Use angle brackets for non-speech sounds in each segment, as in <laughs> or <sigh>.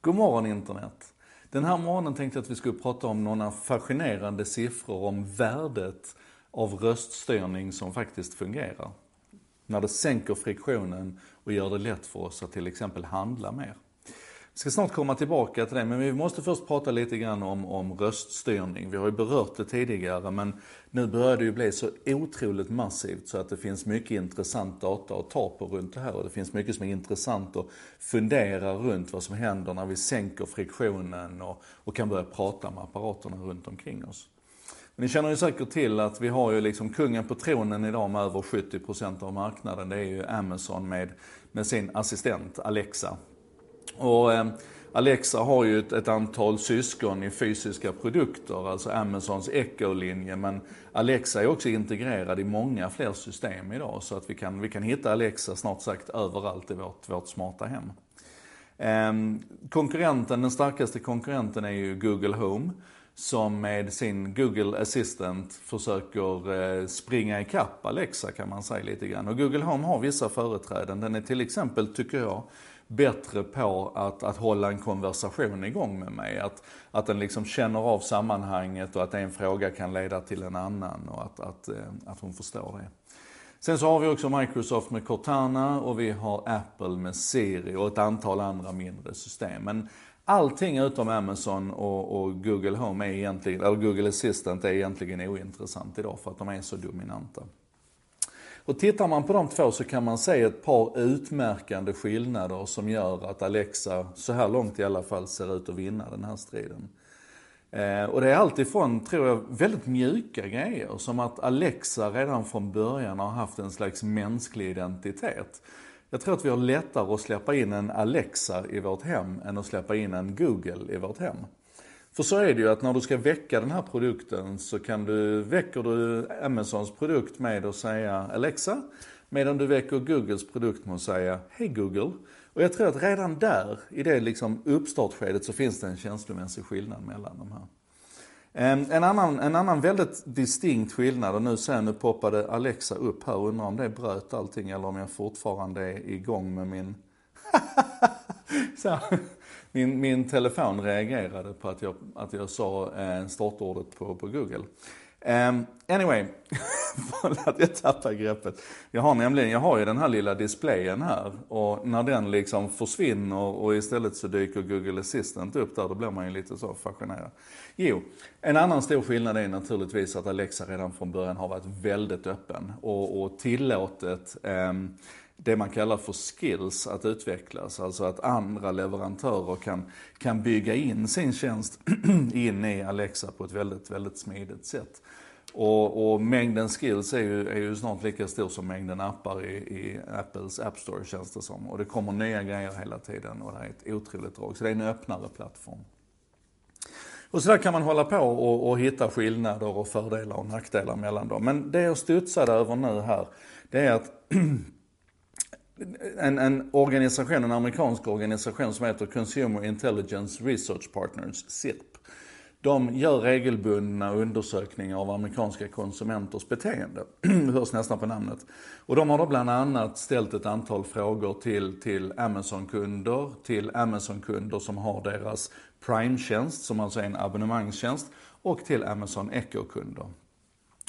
God morgon internet! Den här morgonen tänkte jag att vi skulle prata om några fascinerande siffror om värdet av röststyrning som faktiskt fungerar. När det sänker friktionen och gör det lätt för oss att till exempel handla mer. Ska snart komma tillbaka till det, men vi måste först prata lite grann om, om röststyrning. Vi har ju berört det tidigare, men nu börjar det ju bli så otroligt massivt så att det finns mycket intressant data att ta på runt det här och det finns mycket som är intressant att fundera runt vad som händer när vi sänker friktionen och, och kan börja prata med apparaterna runt omkring oss. Ni känner ju säkert till att vi har ju liksom kungen på tronen idag med över 70% av marknaden. Det är ju Amazon med, med sin assistent Alexa. Och eh, Alexa har ju ett, ett, antal syskon i fysiska produkter, alltså Amazons Echo-linje. Men Alexa är också integrerad i många fler system idag. Så att vi kan, vi kan hitta Alexa snart sagt överallt i vårt, vårt smarta hem. Ehm, konkurrenten, den starkaste konkurrenten är ju Google Home som med sin Google Assistant försöker eh, springa ikapp Alexa kan man säga lite grann. Och Google Home har vissa företräden. Den är till exempel, tycker jag, bättre på att, att hålla en konversation igång med mig. Att, att den liksom känner av sammanhanget och att en fråga kan leda till en annan och att, att, eh, att hon förstår det. Sen så har vi också Microsoft med Cortana och vi har Apple med Siri och ett antal andra mindre system. Men allting utom Amazon och, och Google Home är egentligen, eller Google Assistant är egentligen ointressant idag för att de är så dominanta. Och tittar man på de två så kan man se ett par utmärkande skillnader som gör att Alexa, så här långt i alla fall, ser ut att vinna den här striden. Eh, och det är alltifrån, tror jag, väldigt mjuka grejer. Som att Alexa redan från början har haft en slags mänsklig identitet. Jag tror att vi har lättare att släppa in en Alexa i vårt hem än att släppa in en Google i vårt hem. För så är det ju att när du ska väcka den här produkten så kan du, väcker du Amazons produkt med att säga Alexa. Medan du väcker Googles produkt med att säga Hej Google. Och jag tror att redan där, i det liksom uppstartskedet, så finns det en känslomässig skillnad mellan de här. En annan, en annan väldigt distinkt skillnad, och nu sen nu poppade Alexa upp här, undrar om det bröt allting eller om jag fortfarande är igång med min <laughs> <laughs> så, min, min telefon reagerade på att jag, att jag sa eh, startordet på, på Google. Um, anyway, <laughs> att jag tappar greppet. Jag har nämligen, jag har ju den här lilla displayen här och när den liksom försvinner och istället så dyker Google Assistant upp där, då blir man ju lite så fascinerad. Jo, en annan stor skillnad är naturligtvis att Alexa redan från början har varit väldigt öppen och, och tillåtet um, det man kallar för skills att utvecklas. Alltså att andra leverantörer kan, kan bygga in sin tjänst <clears throat> in i Alexa på ett väldigt, väldigt smidigt sätt. Och, och, mängden skills är ju, är ju snart lika stor som mängden appar i, i Apples App Store känns det som. Och det kommer nya grejer hela tiden och det är ett otroligt drag. Så det är en öppnare plattform. Och så där kan man hålla på och, och hitta skillnader och fördelar och nackdelar mellan dem. Men det jag studsade över nu här, det är att <clears throat> en, en organisation, en amerikansk organisation som heter Consumer Intelligence Research Partners, CIRP. De gör regelbundna undersökningar av amerikanska konsumenters beteende. <clears throat> hörs nästan på namnet. Och de har då bland annat ställt ett antal frågor till, till Amazon-kunder, till Amazon-kunder som har deras Prime-tjänst, som alltså är en abonnemangstjänst, och till Amazon Echo-kunder.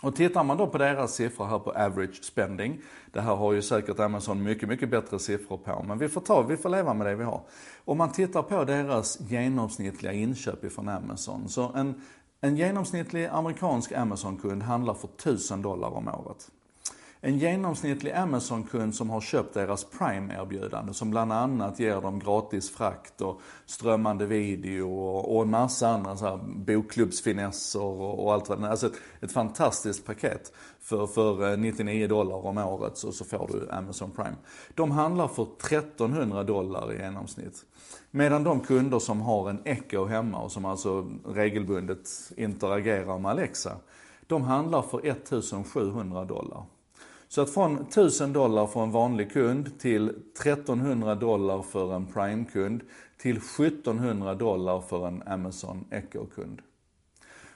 Och tittar man då på deras siffror här på average spending, det här har ju säkert Amazon mycket, mycket bättre siffror på, men vi får, ta, vi får leva med det vi har. Om man tittar på deras genomsnittliga inköp ifrån Amazon, så en, en genomsnittlig amerikansk Amazon-kund handlar för 1000 dollar om året. En genomsnittlig Amazon-kund som har köpt deras Prime-erbjudande som bland annat ger dem gratis frakt och strömmande video och, en massa andra så här bokklubbsfinesser och, allt vad det är. Alltså ett, ett, fantastiskt paket. För, för eh, 99 dollar om året så, så får du Amazon Prime. De handlar för 1300 dollar i genomsnitt. Medan de kunder som har en Echo hemma och som alltså regelbundet interagerar med Alexa, de handlar för 1700 dollar. Så att från 1000 dollar för en vanlig kund till 1300 dollar för en Prime-kund till 1700 dollar för en Amazon Echo-kund.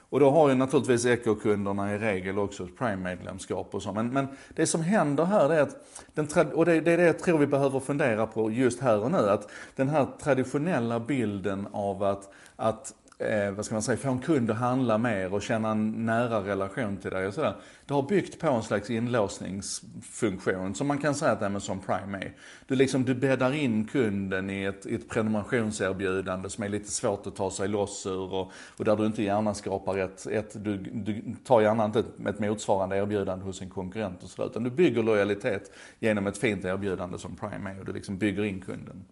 Och då har ju naturligtvis Echo-kunderna i regel också ett Prime-medlemskap och så. Men, men det som händer här är att, den, och det, det är det jag tror vi behöver fundera på just här och nu, att den här traditionella bilden av att, att eh, vad ska man säga, få en kund att handla mer och känna en nära relation till dig och sådär. Det har byggt på en slags inlåsningsfunktion som man kan säga att Amazon Prime är. Du, liksom, du bäddar in kunden i ett, ett prenumerationserbjudande som är lite svårt att ta sig loss ur och, och där du inte gärna skapar ett, ett du, du tar gärna inte ett, ett motsvarande erbjudande hos en konkurrent och sådär. Utan du bygger lojalitet genom ett fint erbjudande som Prime är och du liksom bygger in kunden.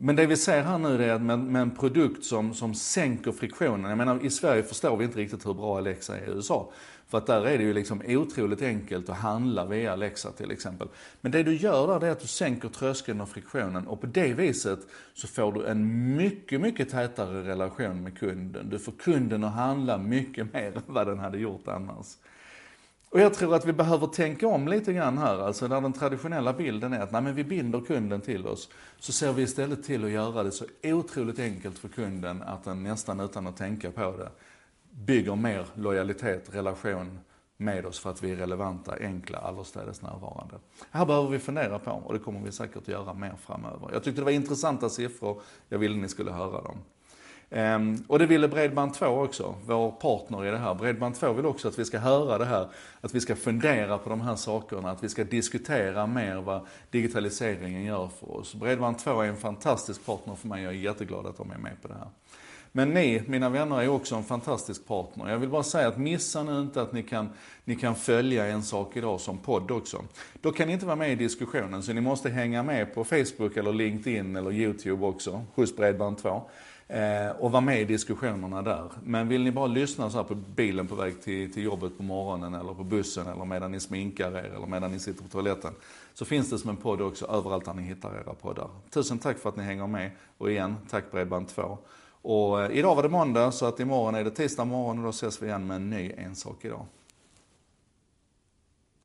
Men det vi ser här nu är att med, med, en produkt som, som sänker friktionen. Jag menar i Sverige förstår vi inte riktigt hur bra Alexa är i USA. För att där är det ju liksom otroligt enkelt att handla via Alexa till exempel. Men det du gör där det är att du sänker tröskeln och friktionen och på det viset så får du en mycket, mycket tätare relation med kunden. Du får kunden att handla mycket mer <laughs> än vad den hade gjort annars. Och jag tror att vi behöver tänka om lite grann här, alltså där den traditionella bilden är att nej, men vi binder kunden till oss, så ser vi istället till att göra det så otroligt enkelt för kunden att den nästan utan att tänka på det bygger mer lojalitet, relation med oss för att vi är relevanta, enkla, allestädes närvarande. Det Här behöver vi fundera på och det kommer vi säkert göra mer framöver. Jag tyckte det var intressanta siffror, jag ville ni skulle höra dem. Um, och det ville Bredband2 också, vår partner i det här. Bredband2 vill också att vi ska höra det här, att vi ska fundera på de här sakerna, att vi ska diskutera mer vad digitaliseringen gör för oss. Bredband2 är en fantastisk partner för mig, jag är jätteglad att de är med på det här. Men ni, mina vänner, är också en fantastisk partner. Jag vill bara säga att missa nu inte att ni kan, ni kan följa en sak idag som podd också. Då kan ni inte vara med i diskussionen, så ni måste hänga med på Facebook eller LinkedIn eller YouTube också, hos Bredband2. Eh, och vara med i diskussionerna där. Men vill ni bara lyssna så här på bilen på väg till, till jobbet på morgonen eller på bussen eller medan ni sminkar er eller medan ni sitter på toaletten. Så finns det som en podd också överallt där ni hittar era poddar. Tusen tack för att ni hänger med och igen, tack Bredband2. Och eh, idag var det måndag så att imorgon är det tisdag morgon och då ses vi igen med en ny En sak idag.